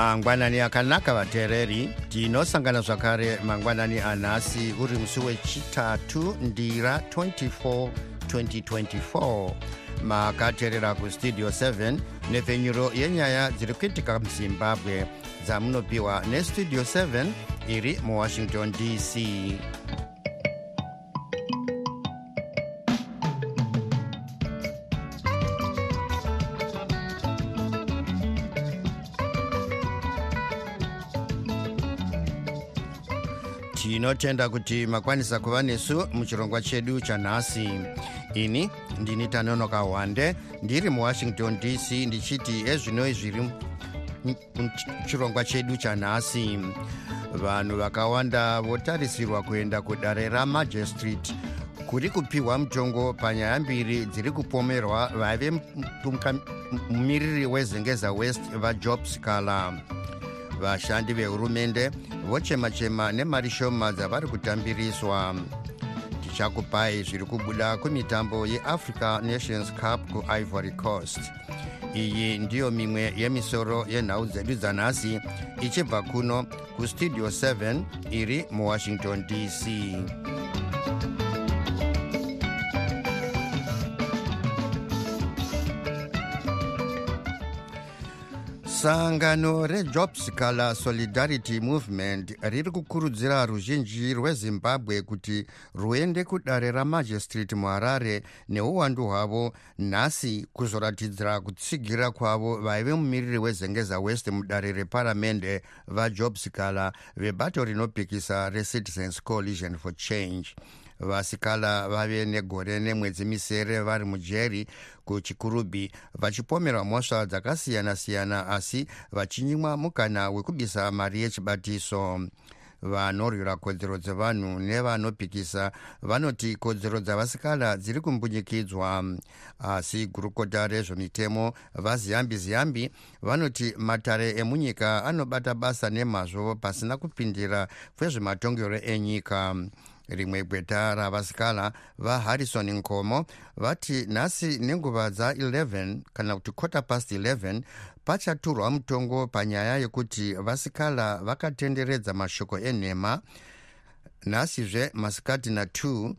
mangwanani akanaka vateereri. Tinosangana zvakare mangwanani anhasi uri musi wechitatu ndira 24 2024 makateerera kustudio 7 nepfenyuro yenyaya dziri kuitika muzimbabwe. Dzamunopiwa nestudio 7 iri muwashington dc tinotenda kuti makwanisa kuva nesu muchirongwa chedu chanhasi. Ini ndini tanonoka wande ndiri muwashington dc ndichiti ezvinoi zviri muchirongwa chedu chanhasi. Vanhu vakawanda votarisirwa kuenda kudare ramajistrate kuri kupiwa mutongo panyaya mbiri dziri kupomerwa vaive mumiriri wezengeza west vajob scala vashandi vehurumende vochema-chema nemari shoma dzavari kutambiriswa. Tichakupai zviri kubuda kumitambo yeafrica nations cup kuivory coast. Iyi ndiyo mimwe yemisoro yenhau dzedu dzanhasi ichibva kuno kustudio 7 iri muwashington dc sangano rejobs color solidarity movement riri kukurudzira ruzhinji rwezimbabwe kuti ruende kudare ramajistrate muharare neuwandu hwavo nhasi kuzoratidzira kutsigira kwavo vaive mumiriri wezengeza west mudare reparamende vajobs color vebato rinopikisa recitizens coalition for change vasikala vave negore nemwedzi misere vari mujeri kuchikurubhi vachipomerwa mhosva dzakasiyana-siyana asi vachinyimwa mukana wekubisa mari yechibatiso. Vanorwira kodzero dzevanhu nevanopikisa vanoti kodzero dzavasikala dziri kumbunyikidzwa. Asi gurukota rezvemitemo vaziyambi ziyambi vanoti matare emunyika anobata basa nemazvo pasina kupindira kwezvematongero enyika rimwe gweta ravasikala vaharrison nkomo vati nhasi nenguva dza11 kana kuti quarter past 11 pachaturwa mutongo panyaya yekuti vasikala vakatenderedza mashoko enhema. Nhasizve masikati na2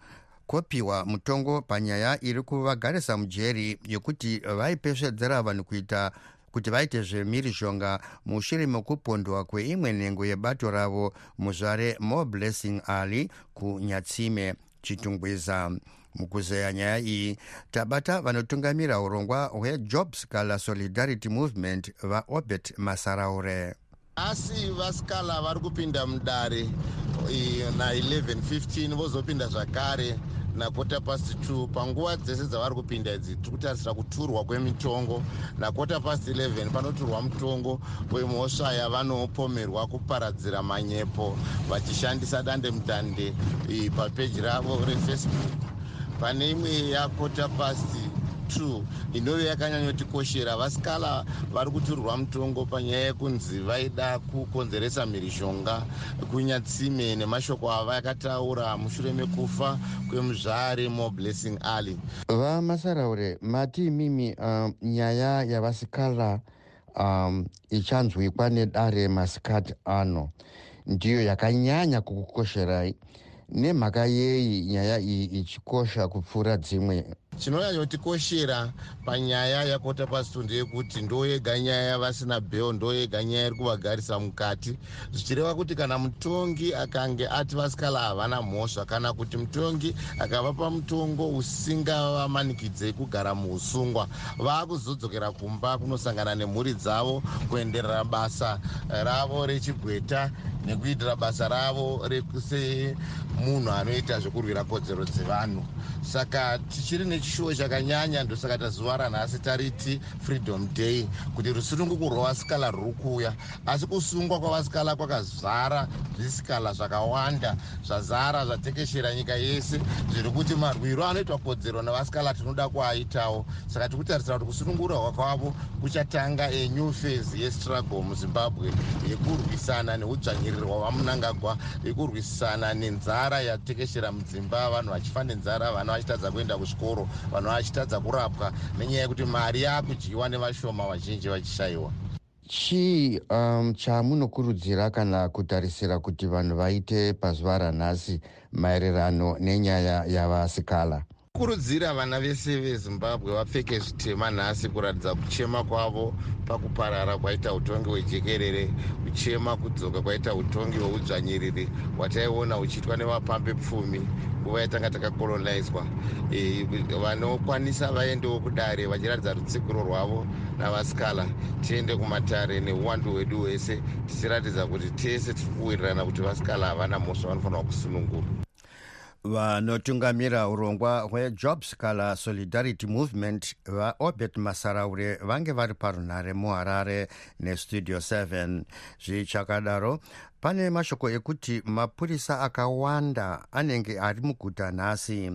kopiwa mutongo panyaya iri kuvagarisa mujeri yekuti vaipesvedzera vanhu kuita kuti vaite zvemhirizhonga mushure mekupondwa kweimwe nhengo yebato ravo muzvare more blessing ali kunyatsime chitungwiza. Mukuzeya nyaya iyi tabata vanotungamira urongwa hwejobs color solidarity movement vaobert masaraure. Asi vasikala vari kupinda mudare na1115 vozopinda zvakare nakota past 2 panguva dzese dzavari kupinda idzi tiri kutarisira kuturwa kwemitongo. Nakota past 11 panoturwa mutongo wemhosva yavanopomerwa kuparadzira manyepo vachishandisa dande mudande papeji ravo refacebook pane imwe yakota past 2 inove yakanyanyotikoshera vasikala vari kuturwa mutongo panyaya yekunzi vaida kukonzeresa mhirishonga kunyatsime nemashoko ava yakataura mushure mekufa kwemuzvari moblessing alley. Vamasaraure mati imimi uh, nyaya yavasikala um, ichanzwikwa nedare masikati ano ndiyo yakanyanya kukukosherai nemhaka yei nyaya iyi ichikosha kupfuura dzimwe chinonyanyotikoshera panyaya yakota pasitu ndeyekuti ndo yega nyaya yavasina bheo ndo yega nyaya iri kuvagarisa mukati. Zvichireva kuti kana mutongi akange ati vasikala havana mhosva kana kuti mutongi akavapa mutongo usingavamanikidzei kugara muusungwa vaakuzodzokera kumba kunosangana nemhuri dzavo kuenderera basa ravo rechigweta nekuitira basa ravo semunhu anoita zvekurwira kodzero dzevanhu. Saka tichiri nechishuwo chakanyanya ndosaka tazuva ranhasi tariti freedom day kuti rusununguko rwavasikala rwuri kuuya asi kusungwa kwavasikala kwakazara zvisikala zvakawanda zvazara zvatekeshera nyika yese zviri kuti marwiro anoitwa kodzero navasikala tinoda kuaitawo. Saka tiri kutarisira kuti kusunungura kwavo kuchatanga enew phase yestruggle muzimbabwe yekurwisana neudzvanyiriri hwavamunangagwa yekurwisana nenzara yatekeshera mudzimba vanhu vachifa nenzara vana vachitadza kuenda kuzvikoro vanhu vachitadza kurapwa nenyaya yekuti mari yaakudyiwa nevashoma vazhinji vachishayiwa. Chii um, chamunokurudzira kana kutarisira kuti vanhu vaite pazuva ranhasi maererano nenyaya yavasikala kurudzira vana vese vezimbabwe vapfeke zvitema nhasi kuratidza kuchema kwavo pakuparara kwaita utongi hwejekerere kuchema kudzoka kwaita utongi hweudzvanyiriri hwataiona huchiitwa nevapambe pfumi nguva yatanga takakolonizwa e, vanokwanisa vaendewo kudare vachiratidza rutsigiro rwavo navasikala tiende kumatare neuwandu hwedu hwese tichiratidza kuti tese tiri kuwirirana kuti vasikala havana mhosva vanofanirwa kusunungurwa vanotungamira urongwa hwejobs kala solidarity movement vaobert masaraure vange vari parunhare muharare nestudio 7 zvichakadaro pane mashoko ekuti mapurisa akawanda anenge ari muguta nhasi.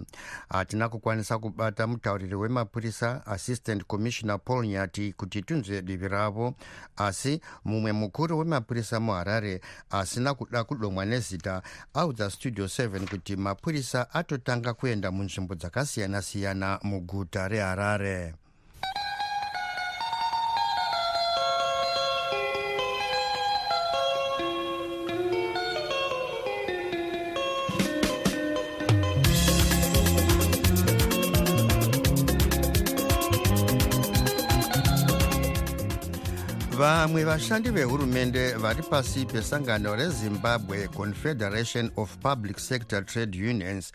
Hatina kukwanisa kubata mutauriri wemapurisa assistant commissioner paul nyati kuti tunzwe divi ravo. Asi mumwe mukuru wemapurisa muharare asina kuda kudomwa nezita audza studio 7 kuti mapurisa atotanga kuenda munzvimbo dzakasiyana-siyana muguta reharare vamwe vashandi vehurumende vari pasi pesangano rezimbabwe confederation of public sector trade unions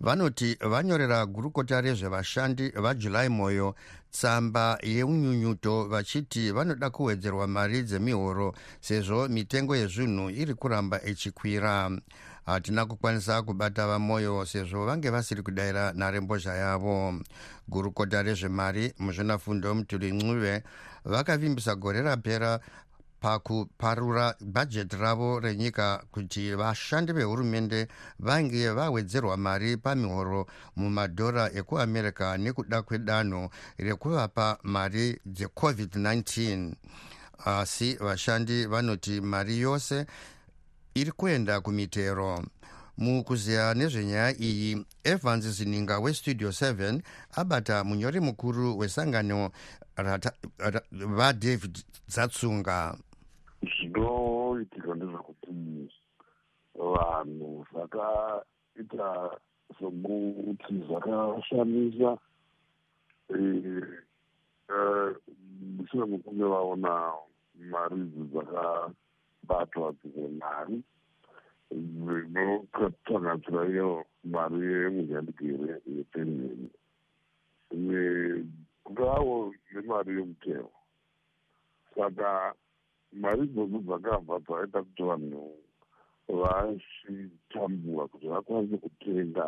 vanoti vanyorera gurukota rezvevashandi vajulai moyo tsamba yeunyunyuto vachiti vanoda kuwedzerwa mari dzemihoro sezvo mitengo yezvinhu iri kuramba ichikwira. Hatina kukwanisa kubata vamoyo sezvo vange vasiri kudayira nharembozha yavo. Gurukota rezvemari muzvinafundo mutuli ncuve vakavimbisa gore rapera pakuparura bhajeti ravo renyika kuti vashandi vehurumende vange vawedzerwa mari pamihoro mumadhora ekuamerica nekuda kwedanho rekuvapa mari dzecovid-19 asi vashandi vanoti mari yose iri kuenda kumitero. Mukuziya nezvenyaya iyi evans zininga westudio 7 abata munyori mukuru wesangano vadavid dzatsunga. Zvinoitika ndezvekuti vanhu zvakaita sokuti zvakashamisa mushure mekunge vaona mari idzi dzakabatwa dzimwe mari dzinotangatsira iyo mari yemunyandigere yepenheni ngavo nemari yomutero saka mari idzodzo dzakabva dzaita kuti vanhu vachitambura kuti vakwanise kutenga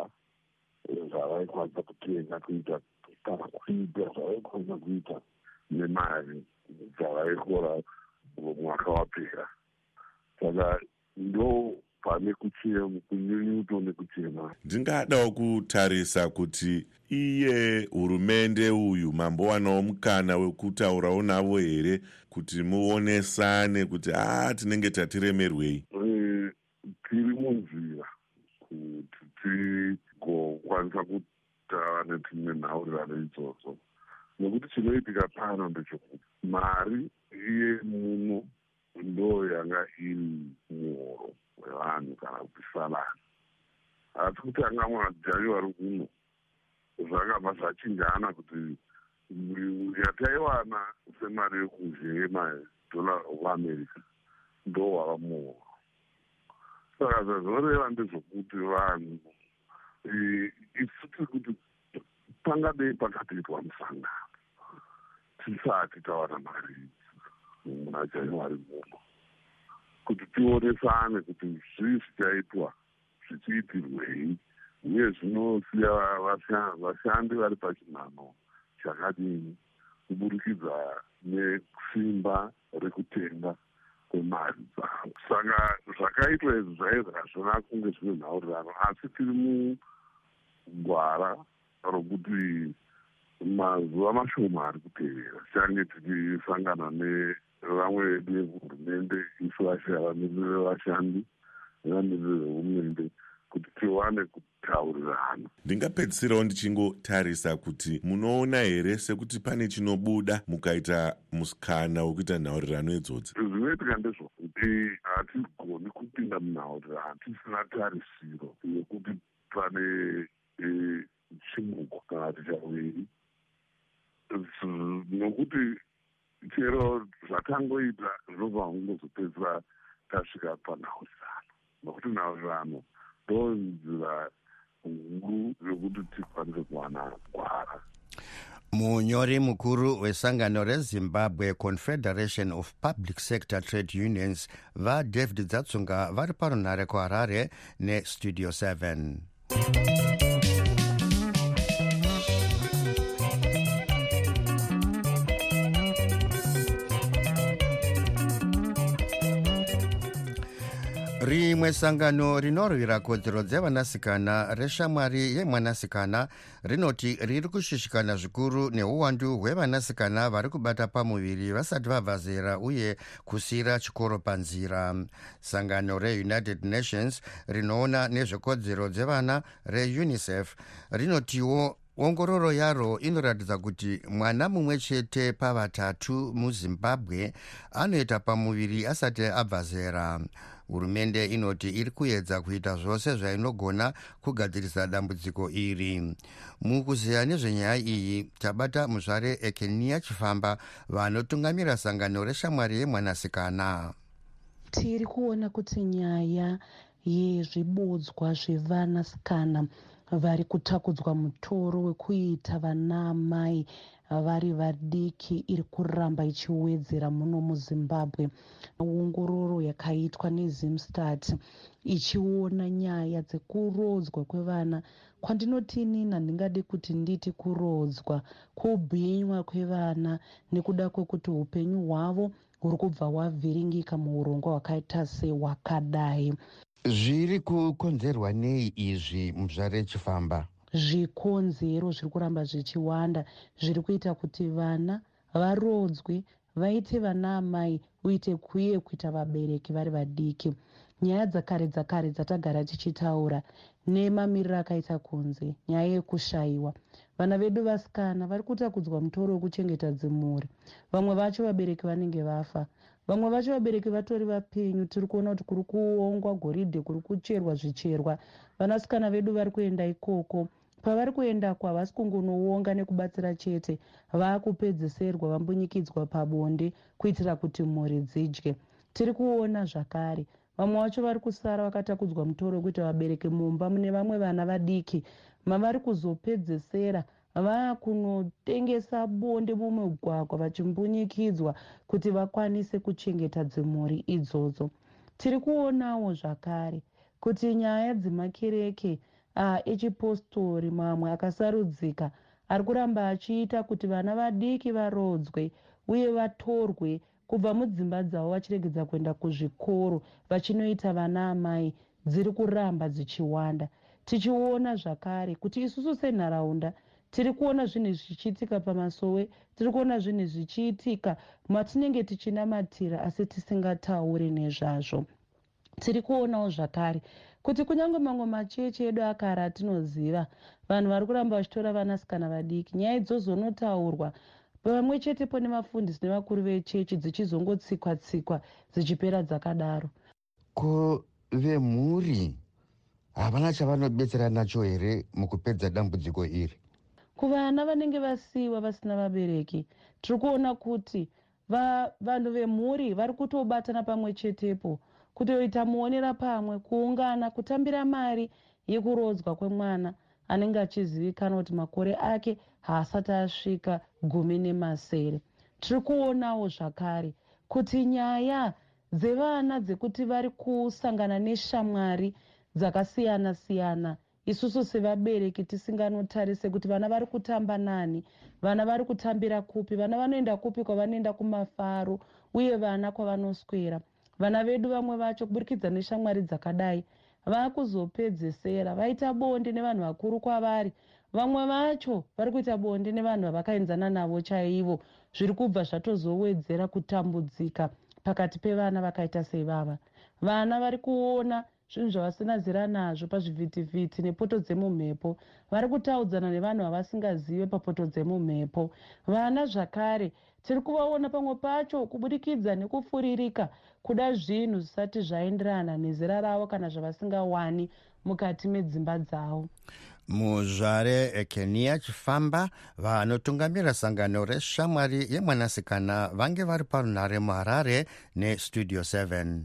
zvavaikwanisa kutenga kuita kana kuita zvavaikwanisa kuita nemari dzavaikora mwaka wapera. Saka ndo pane kunyunyuto nekuchema ndingadawo kutarisa kuti iye hurumende uyu mambowanawo mukana wekutaurawo navo here kuti muonesane kuti a tinenge tatiremerwei. Tiri munzira kuti tigokwanisa kutaura netimwe nhaurirano idzodzo nekuti chinoitika pano ndechekuti mari yemuno ndo yanga iri muhoro wevanhu kana kuti salari asi kuti anga madhari vari kuno zvakabva zvachinjana kuti yataiwana semari yekunze yemadollar oamerica ndo wava muhoro saka zvazvoreva ndezvokuti vanhu isu tiri kuti pangadei pakatoitwa musangano tisati tawana mari muna january muno kuti tionesane kuti zvii zvichaitwa zvichiitirwei. Uye zvinosiya vashandi vari pachinhano chakadini kuburikidza nesimba rekutenga kwemari dzavo. Saka zvakaitwa izvi zvaiva zvakazvona kunge zvine nhaurirano asi tiri mugwara rokuti mazuva mashoma ari kutevera tichange tichisangana nevamwe vedu vehurumende isu vamiriri vevashandi nevamiriri vehurumende kuti tiwane kutaurirana ndingapedzisirawo ndichingotarisa kuti munoona here sekuti pane chinobuda mukaita musikana wekuita nhaurirano idzodzo zvinoitika ndezvokuti hatigoni kupinda munhaurirano tisina tarisiro yekuti pane chimuko kana kuti chaviri nokuti chero zvatangoita zvinobva kungozopedzisa tasvika panhaurirano nokuti nhaurirano ndo nzira huru yokuti tikwanise kuwana gwara. Munyori mukuru wesangano rezimbabwe confederation of public sector trade unions vadavid dzatsunga vari parunhare kuharare nestudio 7 rimwe sangano rinorwira kodzero dzevanasikana reshamwari yemwanasikana rinoti riri kushushikana zvikuru neuwandu hwevanasikana vari kubata pamuviri vasati vabva zera uye kusiyira chikoro panzira. Sangano reunited nations rinoona nezvekodzero dzevana reunicef rinotiwo ongororo yaro inoratidza kuti mwana mumwe chete pavatatu muzimbabwe anoita pamuviri asati abva zera hurumende inoti iri kuedza kuita zvose zvainogona kugadzirisa dambudziko iri. Mukuziya nezvenyaya iyi tabata muzvare ekenia chifamba vanotungamira sangano reshamwari yemwanasikana. Tiri kuona kuti nyaya yezvibodzwa zvevanasikana vari kutakudzwa mutoro wekuita vanaamai vari vadiki iri kuramba ichiwedzera muno muzimbabwe. Ongororo yakaitwa nezimstat ichiona nyaya dzekurodzwa kwevana. Kwandinoti inini handingadi kuti nditi kurodzwa kubhinywa kwevana nekuda kwekuti upenyu hwavo huri kubva hwavhiringika muurongwa hwakaita sehwakadai zviri kukonzerwa nei izvi muzvare chifamba zvikonzero zviri kuramba zvichiwanda. Zviri kuita kuti vana varodzwe vaite vana amai uite uye kuita vabereki vari vadiki. Nyaya dzakare dzakare dzatagara tichitaura nemamiriro akaita kunze nyaya yekushayiwa. Vana vedu vasikana vari kutakudzwa mutoro wekuchengeta dzimhuri vamwe vacho vabereki vanenge vafa. Vamwe vacho vabereki vatori vapenyu tiri kuona kuti kuri kuongwa goridhe kuri kucherwa zvicherwa. Vanasikana vedu vari kuenda ikoko pavari kuendako havasi kungonoonga nekubatsira chete vaakupedzeserwa vambunyikidzwa pabonde kuitira kuti mhuri dzidye. Tiri kuona zvakare. Vamwe vacho vari kusara vakatakudzwa mutoro wekuti vabereki mumba mune vamwe vana vadiki. Mavari kuzopedzesera vaakunotengesa bonde mumugwagwa vachimbunyikidzwa kuti vakwanise kuchengeta dzimhuri idzodzo. Tiri kuonawo zvakare kuti nyaya dzemakereke echipostori mamwe akasarudzika. Ari kuramba achiita kuti vana vadiki varodzwe uye vatorwe kubva mudzimba dzavo vachiregedza kuenda kuzvikoro vachinoita vana amai dziri kuramba dzichiwanda. Tichiona zvakare kuti isusu senharaunda tiri kuona zvinhu zvichiitika pamasowe tiri kuona zvinhu zvichiitika matinenge tichinamatira asi tisingatauri nezvazvo. Tiri kuonawo zvakare kuti kunyange mamwe machechi edu akare atinoziva vanhu vari kuramba vachitora vanasikana vadiki nyaya idzozonotaurwa pamwe chetepo nevafundisi nevakuru vechechi dzichizongotsikwa tsikwa dzichipera dzakadaro. Ko vemhuri havana chavanobetsera nacho here mukupedza dambudziko iri? Kuvana vanenge vasiyiwa vasina vabereki tiri kuona kuti vanhu vemhuri vari kutobatana pamwe chetepo kutoita muonera pamwe kuungana kutambira mari yekurodzwa kwemwana anenge achizivikanwa kuti makore ake haasati asvika gumi nemasere. Tiri kuonawo zvakare kuti nyaya dzevana dzekuti vari kusangana neshamwari dzakasiyana siyana isusu sevabereki tisinganotarise kuti vana vari kutamba nani vana vari kutambira kupi vana vanoenda kupi kwavanoenda kumafaro uye vana kwavanoswera vana vedu vamwe vacho kuburikidza neshamwari dzakadai vaakuzopedzesera vaita bonde nevanhu vakuru kwavari. Vamwe vacho vari kuita bonde nevanhu vavakaenzana navo chaivo zviri kubva zvatozowedzera kutambudzika pakati pevana vakaita sevava. Vana vari kuona zvinhu zvavasina zira nazvo pazvivhitivhiti nepoto dzemumhepo. Vari kutaudzana nevanhu vavasingazive papoto dzemumhepo. Vana zvakare tiri kuvaona pamwe pacho kubudikidza nekufuririka kuda zvinhu zvisati zvaenderana nezera ravo kana zvavasingawani mukati medzimba dzavo. Muzvare ekenia chifamba vanotungamira sangano reshamwari yemwanasikana vange vari parunhare muharare nestudio 7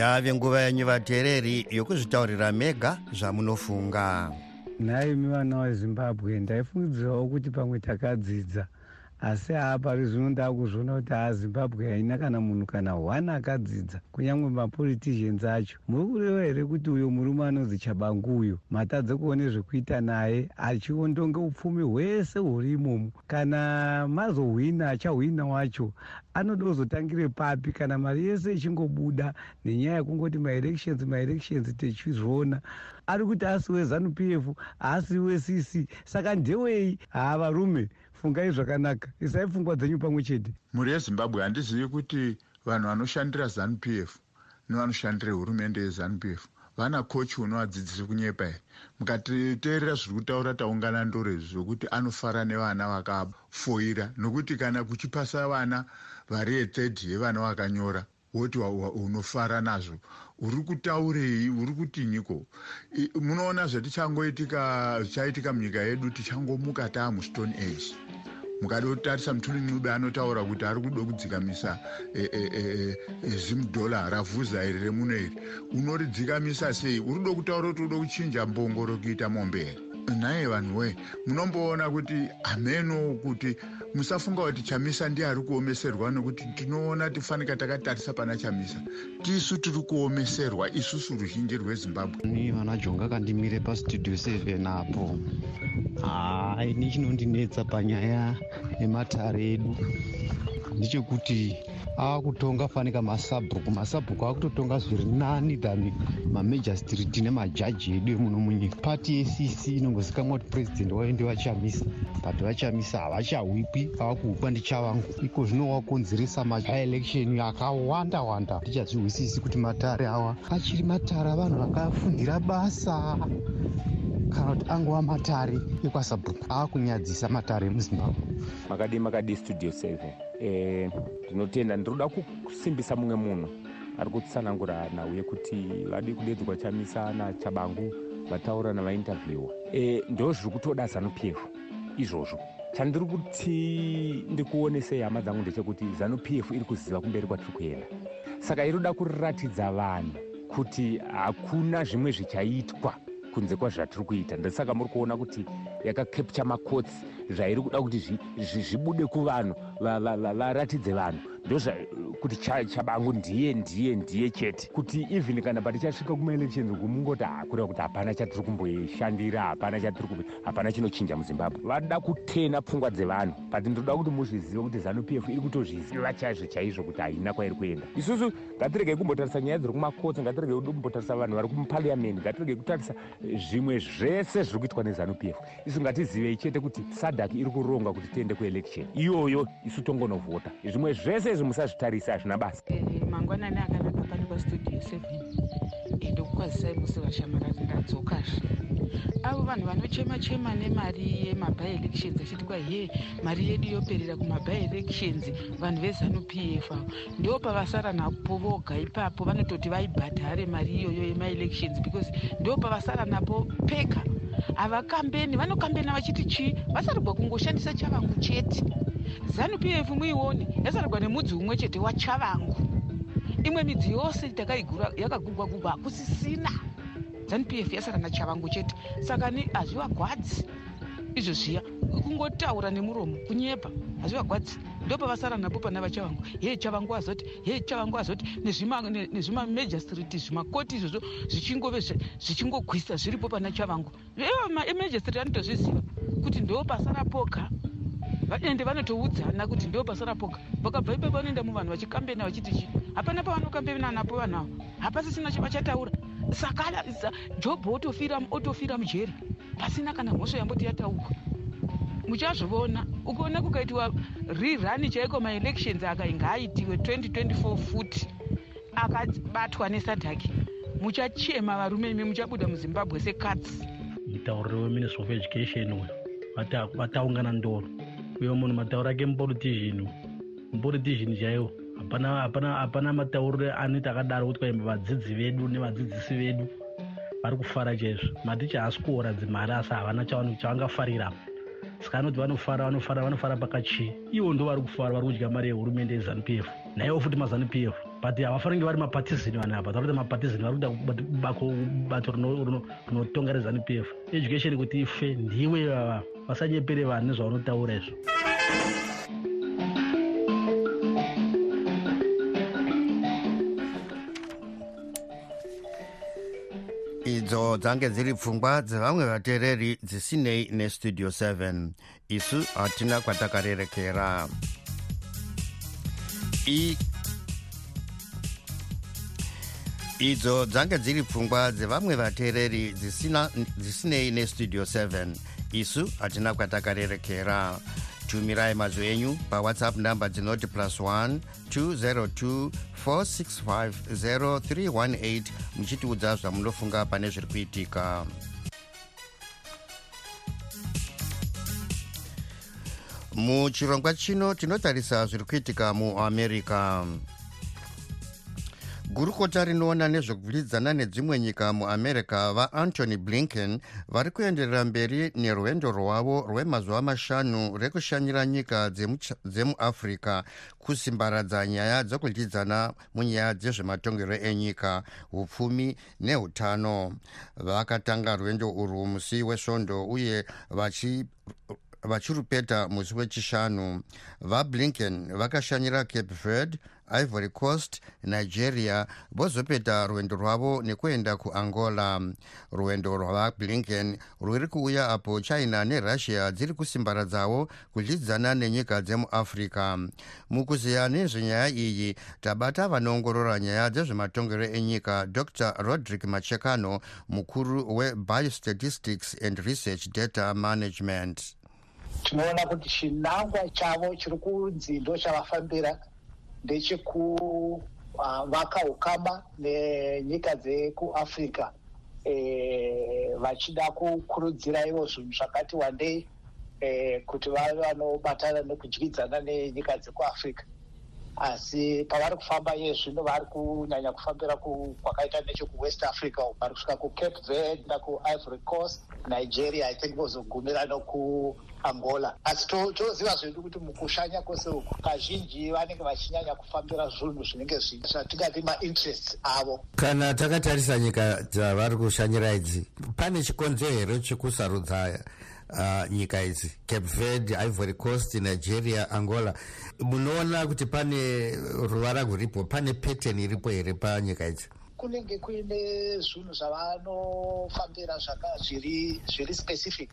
yave nguva yenyu vateereri yokuzvitaurira mega zvamunofunga. Nhai imi vana vezimbabwe ndaifungidzirawo kuti pamwe takadzidza asi haapari zvino ndaakuzviona kuti hazimbabwe haina kana munhu kana one akadzidza. Kunyange mapoliticians acho muri kureva here kuti uyo murume anonzi chabangu uyo matadze kuone zvekuita naye achiondonge upfumi hwese huri imomo. Kana mazohwina achahwina wacho anoda kuzotangire papi. Kana mari yese ichingobuda nenyaya yekungoti maelections maelections tichizviona ari kuti asi wezanup f haasi wecc saka ndewei? Haa varume fungai zvakanaka. Isai pfungwa dzenyu pamwe chete. Mhuri yezimbabwe handizivi kuti vanhu vanoshandira zanup f nevanoshandira hurumende yezanup f. Vana kochi unovadzidzisi kunyepa here? Mukatiteerera zviri kutaura taungana ndore zvokuti anofara nevana vakafoira. Nokuti kana kuchipasa vana vari yethird yevana vakanyora woti unofara nazvo. Uri kutaurei uri kutinyiko munoona zvatichangoitika zvichaitika munyika yedu tichangomuka taamusstone age mukada kutarisa muturinube anotaura kuti ari kuda kudzikamisa zimudhola ravhuza iri remuno iri. Unoridzikamisa sei? Uri kuda kutaura kuti uda kuchinja mbongoro kuita mombe? Here nhaye vanhu wee munomboona kuti hameno kuti musafunga kuti chamisa ndiye ari kuomeserwa nekuti tinoona tifanika takatarisa pana chamisa. Tisu tiri kuomeserwa isusu ruzhinji rwezimbabwe. Ni vana jonga kandimire pastudio 7 apo. Hai ni chinondinetsa panyaya yematare edu. Ndechekuti akutonga fanika masabhuku masabhuku akutotonga zviri nani than mamajor street nemajaji edu emuno munyika pati yecc inongozikamwa kuti purezidendi wayo ndevachamisa but vachamisa havachahwikwi avakuhwikwa ndichavangu. Iko zvino wakonzeresa maelection akawanda wanda. Ndichazvihwisisi kuti matare awa achiri matare avanhu vakafundira basa. Kana kuti angova matare ekwasabhuku aakunyadzisa matare emuzimbabwe. Makadi makadi studio 7 ndinotenda e, ndiroda kusimbisa mumwe munhu. Ari kutsanangura nhau yekuti vadi kudedzwa chamisa nachabangu vataura navainterviewa e, ndo zviri kutoda zanup f izvozvo. Chandiri kuti ndikuonesei hama dzangu ndechekuti zanup f iri kuziva kumberi kwatiri kuenda saka iroda kuriratidza vanhu kuti hakuna zvimwe zvichaitwa kunze kwazvatiri kuita ndosaka muri kuona kuti yakakepcha makotsi zvairi kuda kuti zvibude kuvanhu varatidze vanhu ndokuti chabangu ndiye ndiye ndiye chete. Kuti even kana patichasvika kumaelections kumungoti hakureva kuti hapana chatiri kumboishandira hapana chatiri hapana chinochinja muzimbabwe. Vada kutena pfungwa dzevanhu. But ndoda kuti muzvizive kuti zanup f iri kutozviziva chaizvo chaizvo kuti haina kwairi kuenda. Isusu ngatiregei kumbotarisa nyaya dziri kumakotsi ngatiregei kumbotarisa vanhu vari kumupariamendi ngatiregei kutarisa zvimwe zvese zviri kuitwa nezanup f. Isu ngatizivei chete kuti sadak iri kuronga kuti tiende kuelection. Iyoyo isu tongonovhota. Zvimwe zvese izvi musazvitarisa hazvina basa. Mangwanani akanaka pane pastudio 7 ndokukwazisai musi vashamarari ndadzokazve avo vanhu vanochema chema nemari yemabielections achiti kwa ye mari yedu yoperera kumabielections vanhu vezanup f avo. Ndo pavasara napo voga ipapo vanototi vaibhadhare mari iyoyo yemaelections because ndo pavasara napo peka havakambeni vanokambena vachiti chii vasarigwa kungoshandisa chavangu chete zanup f muione yasarigwa nemudzi umwe chete wachavangu imwe midzi yose takaigura yakagugwa gugwa hakusisina zanup f yasara nachavangu chete. Saka hazvivagwadzi izvo zviya kungotaura nemuromo kunyepa hazvivagwadzi ndo pavasara napo pana vachavangu. Hei chavangu azoti hei chavangu azoti nezvimamajor street zvimakoti izvozvo zvichingove zvichingogwisa zviripo pana chavangu. Emajor street anotozviziva kuti ndo pasara poga ende vanotoudzana kuti ndo pasara poga. Vakabva ipapo vanoenda muvanhu vachikambena vachiti chi hapana pavanokambena napo vanhu avo hapasisina chavachataura saka jobho otofira mujeri pasina kana mhosvo yamboti yataurwa. Muchazviona ukaona kukaitiwa rirani chaiko maelections akainge aitiwe 2024 futi akabatwa nesadhaki. Muchachema varume imi muchabuda muzimbabwe sekatsi mutauriri weministry of education uyu vataungana ndoro uyo munhu matauro ake mupolitician mupolitician chaiwo hapana matauriro anoita akadaro kuti kwaimba vadzidzi vedu nevadzidzisi vedu vari kufara chaizvo. Maticha haasi kuora dzimari asi havana chavangafarira. Saka anoti vanofara vanofara vanofara pakachii. Ivo ndo vari kufara vari kudya mari yehurumende yezanup f. Naivo futi mazanup f. But havafanirnge vari mapatizini vanhu apa. Takuti mapatizini vari kuda bako bato rinotonga rezanup f. Education kuti ife ndiwe vava vasanyepere vanhu nezvavanotaura izvo. Idzo dzange dziri pfungwa dzevamwe vateereri dzisinei nestudio 7 isu hatina kwatakarerekera. I... idzo dzange dziri pfungwa dzevamwe vateereri dzisinei nestudio 7 isu hatina kwatakarerekera. Tumirai mazwi enyu pawhatsapp namba dzinoti plus 1 202 465 0318 muchitiudza zvamunofunga pane zviri kuitika. Muchirongwa chino tinotarisa zviri kuitika muamerica gurukota rinoona nezvekuvhidzana nedzimwe nyika muamerica vaantony blinken vari kuenderera mberi nerwendo rwavo rwemazuva mashanu rekushanyira nyika dzemuafrica kusimbaradza nyaya dzekudyidzana munyaya dzezvematongero enyika upfumi neutano vakatanga rwendo urwu musi wesvondo uye vachi vachirupeta musi wechishanu. Vablinken vakashanyira cape verde ivory coast nigeria vozopeta rwendo rwavo nekuenda kuangola. Rwendo rwavablinken rwuri kuuya apo china nerussia dziri kusimbaradzawo kudyidzana nenyika dzemuafrica mukuziya nezvenyaya iyi tabata vanoongorora nyaya dzezvematongero enyika dr roderick machekano mukuru webiostatistics and research data management. Tinoona kuti chinangwa chavo chiri kunzi ndo chavafambira ndechekuvaka uh, ukama nenyika dzekuafrica e, vachida kukurudzira ivo zvinhu zvakati wandei e, kuti vave vanobatana nekudyidzana nenyika dzekuafrica asi pavari kufamba iye zvino vari kunyanya kufambira kwakaita nechekuwest africa vari kusvika kucape verde nakuivory coast nigeria i think vozogumira nokuangola asi toziva zvedu kuti mukushanya kwose uku kazhinji vanenge vachinyanya kufambira zvinhu zvinenge zvatingati mainterests avo. Kana takatarisa nyika dzavari kushanyira idzi pane chikonzero here chekusarudza uh, nyika idzi cape verde ivory coast nigeria angola. Munoona kuti pane ruvara rwuripo pane pattern iripo here panyika idzi? Kunenge kuine zvinhu zvavanofambira zviri zviri specific.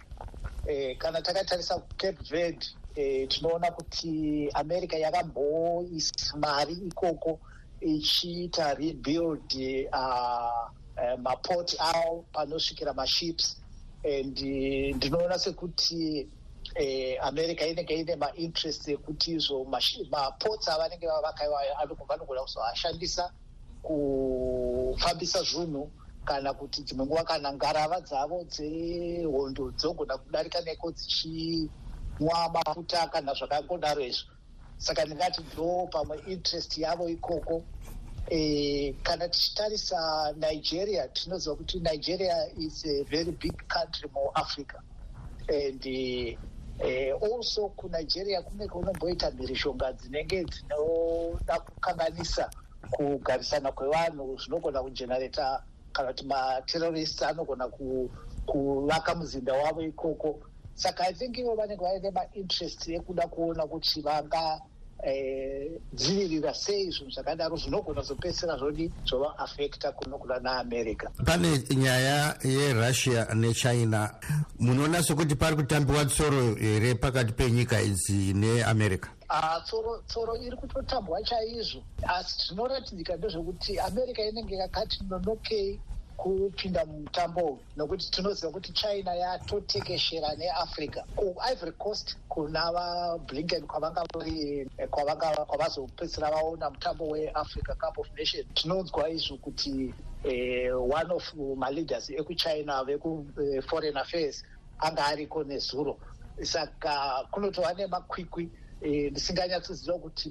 Eh, kana takatarisa cape verde eh, tinoona kuti america yakamboisa mari ikoko ichiita rebuild uh, uh, mapoti avo panosvikira maships ndinoona sekuti eh, america inenge ine mainterest ekuti izvo mapots avanenge vavakaiwa vanogona kuzoashandisa kufambisa zvinhu kana kuti dzimwe nguva kana ngarava dzavo dzehondo dzogona kudarika neko dzichinwa mafuta kana zvakangodaro izvo. Saka ndingati ndo pamwe interest yavo ikoko e, kana tichitarisa nigeria tinoziva kuti nigeria is a very big country muafrica and uh, also kunigeria kunenge kunomboita mhirishonga dzinenge dzinoda kukanganisa kugarisana kwevanhu zvinogona kugenerata kana kuti materrorists anogona kuvaka muzinda wavo ikoko. Saka i think ivo vanenge vaine mainterest ekuda kuona kuti vanga dzivirira sei zvinhu zvakadaro zvinogona zopedzisira zvodi zvovaafecta kunogona naamerica pane nyaya yerussia nechina munoona sekuti pari kutambiwa tsoro here pakati penyika idzi neamerica Uh, tsoro tsoro iri kutotambwa chaizvo. Asi zvinoratidzika ndezvekuti america inenge yakati nonokei kupinda mumutambo nokuti tinoziva kuti china yatotekeshera neafrica kuivory coast kuna vablinken kwavanga vari kwavazopedzisira vaona mutambo weafrica cup of nation tinonzwa izvo kuti uh, one of maleaders ekuchina vekuforeign affairs anga ariko nezuro. Saka kunotova nemakwikwi ndisinganyatsoziva kuti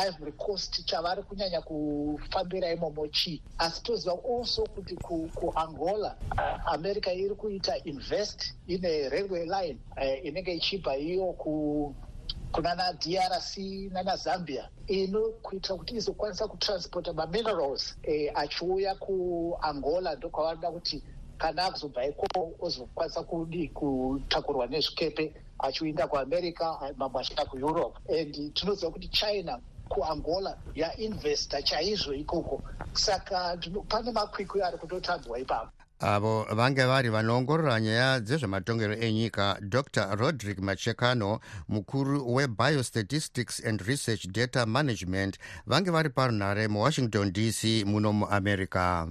muivory coast chavari kunyanya kufambira imomo chii asi toziva also kuti kuangola uh, america iri kuita invest ine railway line uh, inenge ichibva iyo ku kunana drc nanazambia inokuitira kuti izokwanisa kutransporta maminerals eh, achiuya kuangola ndokwavanoda kuti kana akuzobva iko ozokwanisa kudi kutakurwa nezvikepe achiinda kuamerica mamwe achienda kueurope and tinoziva kuti china kuangola yainvesta chaizvo ikoko. Saka pane makwikwi ari kutotambwa ipapo. Avo vange vari vanoongorora nyaya dzezvematongero enyika dr roderick machekano mukuru webiostatistics and research data management vange vari parunhare muwashington dc muno muamerica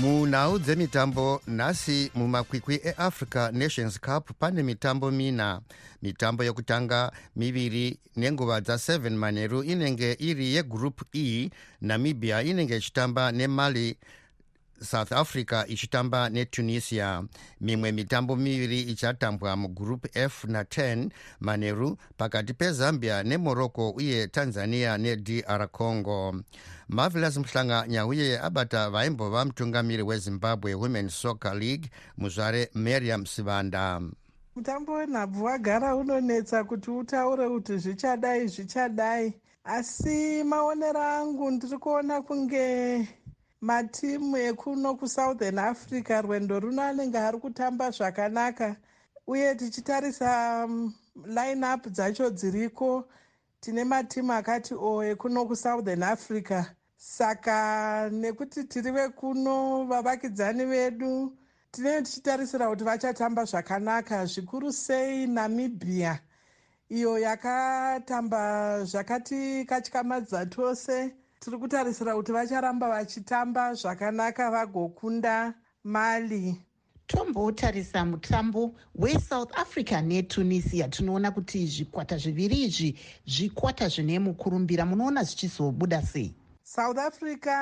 munhau dzemitambo nhasi mumakwikwi eafrica nations cup pane mitambo mina. Mitambo yokutanga miviri nenguva dza7 manheru inenge iri yegroup e namibia inenge ichitamba nemali south africa ichitamba netunisia. Mimwe mitambo miviri ichatambwa mugroup f na10 manheru pakati pezambia nemorocco uye tanzania nedr congo. Marvelous muhlanga nyauye abata vaimbova mutungamiri wezimbabwe women soccer league muzvare mariam sivanda mutambo wenhabvu wagara unonetsa kuti utaure kuti zvichadai zvichadai. Asi maonero angu ndiri kuona kunge matimu ekuno kusouthern africa rwendo runo anenge ari kutamba zvakanaka. Uye tichitarisa um, line up dzacho dziriko. Tine matimu akati o ekuno kusouthern africa. Saka nekuti tiri vekuno vavakidzani vedu tinenge tichitarisira kuti vachatamba zvakanaka. Zvikuru sei namibhia iyo yakatamba zvakati katyamadza tose tiri kutarisira kuti vacharamba vachitamba zvakanaka vagokunda mali. Tombotarisa mutambo wesouth africa netunisia. Tinoona kuti zvikwata zviviri izvi zvikwata zvine mukurumbira. Munoona zvichizobuda sei? South africa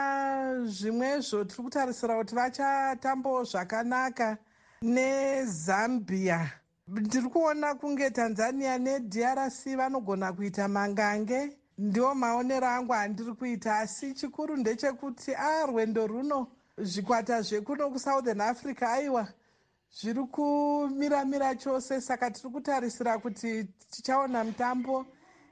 zvimwezvo tiri kutarisira kuti vachatambawo zvakanaka nezambia. Ndiri kuona kunge tanzania nedrc vanogona kuita mangange ndiwo maonero angu andiri kuita asi chikuru ndechekuti a rwendo runo zvikwata zvekuno kusouthern africa aiwa zviri kumiramira chose. Saka tiri kutarisira kuti tichaona mutambo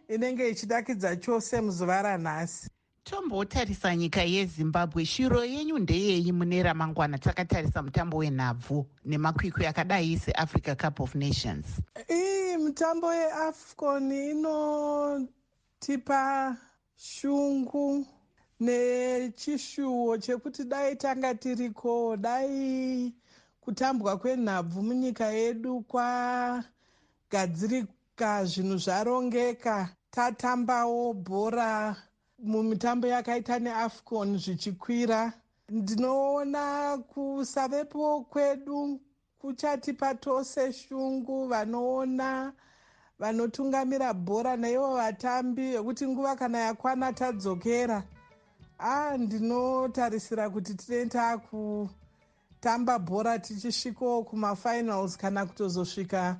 inenge ichidakidza chose muzuva ranhasi. Tombotarisa nyika yezimbabwe shiro yenyu ndeyei mune ramangwana takatarisa mutambo wenhabvu nemakwikwi akadai seafrica cup of nations? Ii mitambo yeafcon inotipa shungu nechishuwo chekuti dai tanga tiriko dai kutambwa kwenhabvu munyika yedu kwagadzirika zvinhu zvarongeka. Tatambawo bhora mumitambo yakaita neafcon zvichikwira. Ndinoona kusavepo kwedu kuchatipa tose shungu vanoona vanotungamira bhora naivo vatambi vekuti nguva kana yakwana tadzokera. A ndinotarisira kuti tinee taakutamba bhora tichisvikawo kumafinals kana kutozosvika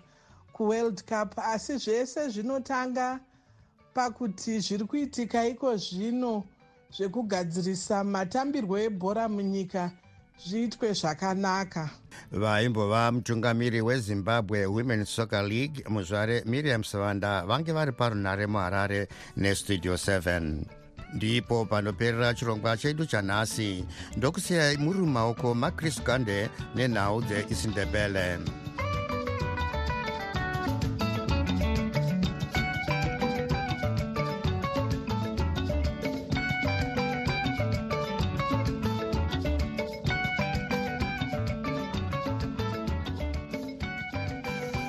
kuworld cup. Asi zvese zvinotanga pakuti zviri kuitika iko zvino zvekugadzirisa matambirwo ebhora munyika zviitwe zvakanaka. Vaimbova mutungamiri wezimbabwe women soccer league muzvare miriam savanda vange vari parunhare muharare nestudio 7 ndipo panoperera chirongwa chedu chanhasi ndokusiyai muri mumaoko macris gande nenhau dzeisindebele